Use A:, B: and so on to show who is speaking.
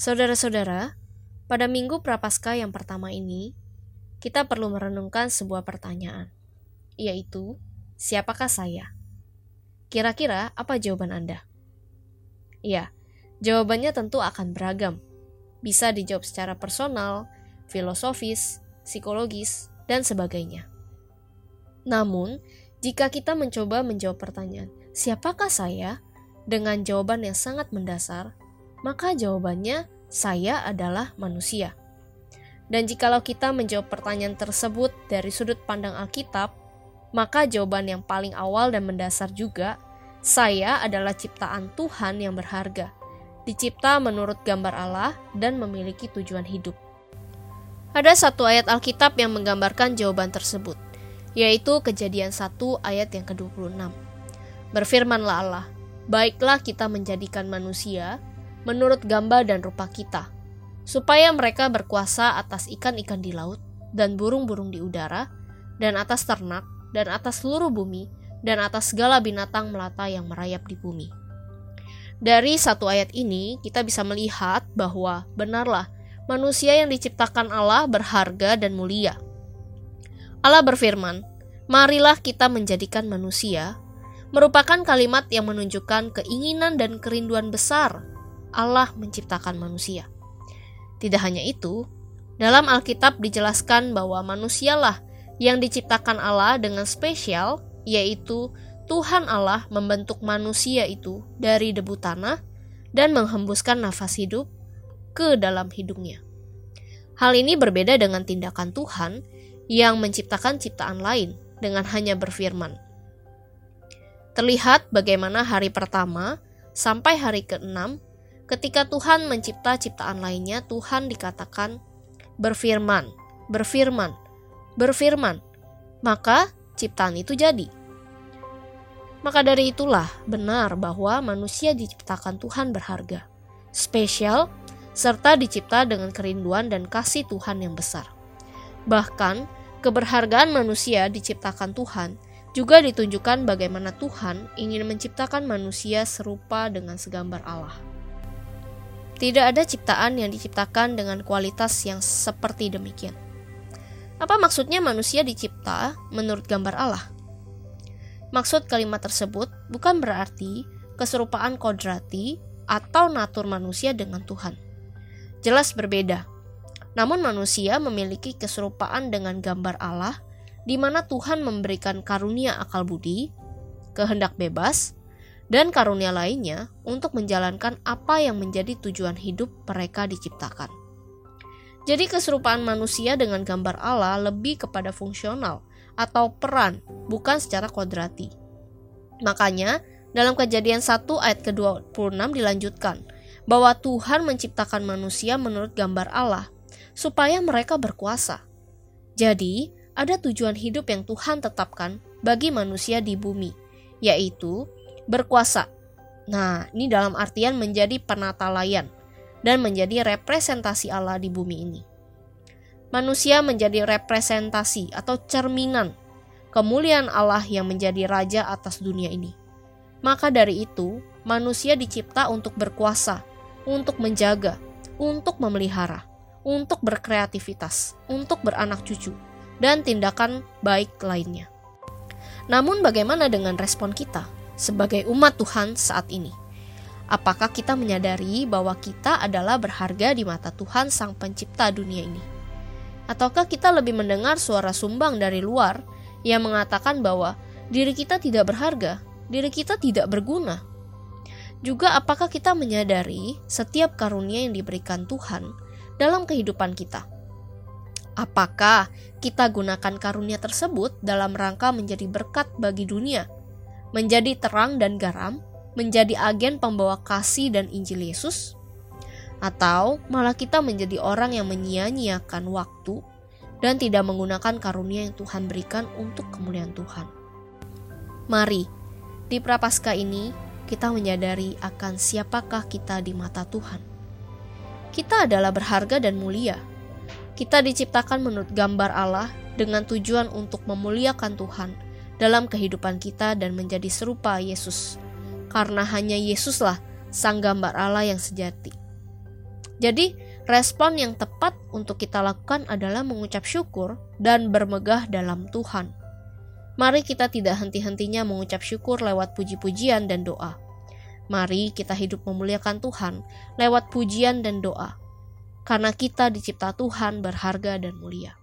A: Saudara-saudara, pada minggu Prapaskah yang pertama ini, kita perlu merenungkan sebuah pertanyaan, yaitu, siapakah saya? Kira-kira apa jawaban Anda? Ya, jawabannya tentu akan beragam. Bisa dijawab secara personal, filosofis, psikologis, dan sebagainya. Namun, jika kita mencoba menjawab pertanyaan, siapakah saya? Dengan jawaban yang sangat mendasar, maka jawabannya saya adalah manusia. Dan jikalau kita menjawab pertanyaan tersebut dari sudut pandang Alkitab, maka jawaban yang paling awal dan mendasar juga, saya adalah ciptaan Tuhan yang berharga, dicipta menurut gambar Allah dan memiliki tujuan hidup. Ada satu ayat Alkitab yang menggambarkan jawaban tersebut, yaitu kejadian 1 ayat yang ke-26. Berfirmanlah Allah, baiklah kita menjadikan manusia menurut gambar dan rupa kita, supaya mereka berkuasa atas ikan-ikan di laut, dan burung-burung di udara, dan atas ternak, dan atas seluruh bumi, dan atas segala binatang melata yang merayap di bumi. Dari satu ayat ini, kita bisa melihat bahwa benarlah manusia yang diciptakan Allah berharga dan mulia. Allah berfirman, "Marilah kita menjadikan manusia," merupakan kalimat yang menunjukkan keinginan dan kerinduan besar Allah menciptakan manusia. Tidak hanya itu, dalam Alkitab dijelaskan bahwa manusialah yang diciptakan Allah dengan spesial, yaitu Tuhan Allah membentuk manusia itu dari debu tanah dan menghembuskan nafas hidup ke dalam hidungnya. Hal ini berbeda dengan tindakan Tuhan yang menciptakan ciptaan lain dengan hanya berfirman. Terlihat bagaimana hari pertama sampai hari keenam Ketika Tuhan mencipta ciptaan lainnya, Tuhan dikatakan berfirman, berfirman, berfirman. Maka ciptaan itu jadi. Maka dari itulah benar bahwa manusia diciptakan Tuhan berharga, spesial, serta dicipta dengan kerinduan dan kasih Tuhan yang besar. Bahkan, keberhargaan manusia diciptakan Tuhan juga ditunjukkan bagaimana Tuhan ingin menciptakan manusia serupa dengan segambar Allah. Tidak ada ciptaan yang diciptakan dengan kualitas yang seperti demikian. Apa maksudnya manusia dicipta menurut gambar Allah? Maksud kalimat tersebut bukan berarti keserupaan kodrati atau natur manusia dengan Tuhan. Jelas berbeda. Namun manusia memiliki keserupaan dengan gambar Allah di mana Tuhan memberikan karunia akal budi, kehendak bebas, dan karunia lainnya untuk menjalankan apa yang menjadi tujuan hidup mereka diciptakan. Jadi keserupaan manusia dengan gambar Allah lebih kepada fungsional atau peran, bukan secara kodrati. Makanya, dalam kejadian 1 ayat ke-26 dilanjutkan, bahwa Tuhan menciptakan manusia menurut gambar Allah, supaya mereka berkuasa. Jadi, ada tujuan hidup yang Tuhan tetapkan bagi manusia di bumi, yaitu berkuasa. Nah, ini dalam artian menjadi penata layan dan menjadi representasi Allah di bumi ini. Manusia menjadi representasi atau cerminan kemuliaan Allah yang menjadi raja atas dunia ini. Maka dari itu, manusia dicipta untuk berkuasa, untuk menjaga, untuk memelihara, untuk berkreativitas, untuk beranak cucu, dan tindakan baik lainnya. Namun, bagaimana dengan respon kita? Sebagai umat Tuhan saat ini? Apakah kita menyadari bahwa kita adalah berharga di mata Tuhan Sang Pencipta dunia ini? Ataukah kita lebih mendengar suara sumbang dari luar yang mengatakan bahwa diri kita tidak berharga, diri kita tidak berguna? Juga apakah kita menyadari setiap karunia yang diberikan Tuhan dalam kehidupan kita? Apakah kita gunakan karunia tersebut dalam rangka menjadi berkat bagi dunia menjadi terang dan garam, menjadi agen pembawa kasih dan Injil Yesus? Atau malah kita menjadi orang yang menyia-nyiakan waktu dan tidak menggunakan karunia yang Tuhan berikan untuk kemuliaan Tuhan? Mari, di Prapaskah ini kita menyadari akan siapakah kita di mata Tuhan. Kita adalah berharga dan mulia. Kita diciptakan menurut gambar Allah dengan tujuan untuk memuliakan Tuhan dalam kehidupan kita dan menjadi serupa Yesus. Karena hanya Yesuslah sang gambar Allah yang sejati. Jadi, respon yang tepat untuk kita lakukan adalah mengucap syukur dan bermegah dalam Tuhan. Mari kita tidak henti-hentinya mengucap syukur lewat puji-pujian dan doa. Mari kita hidup memuliakan Tuhan lewat pujian dan doa, karena kita dicipta Tuhan berharga dan mulia.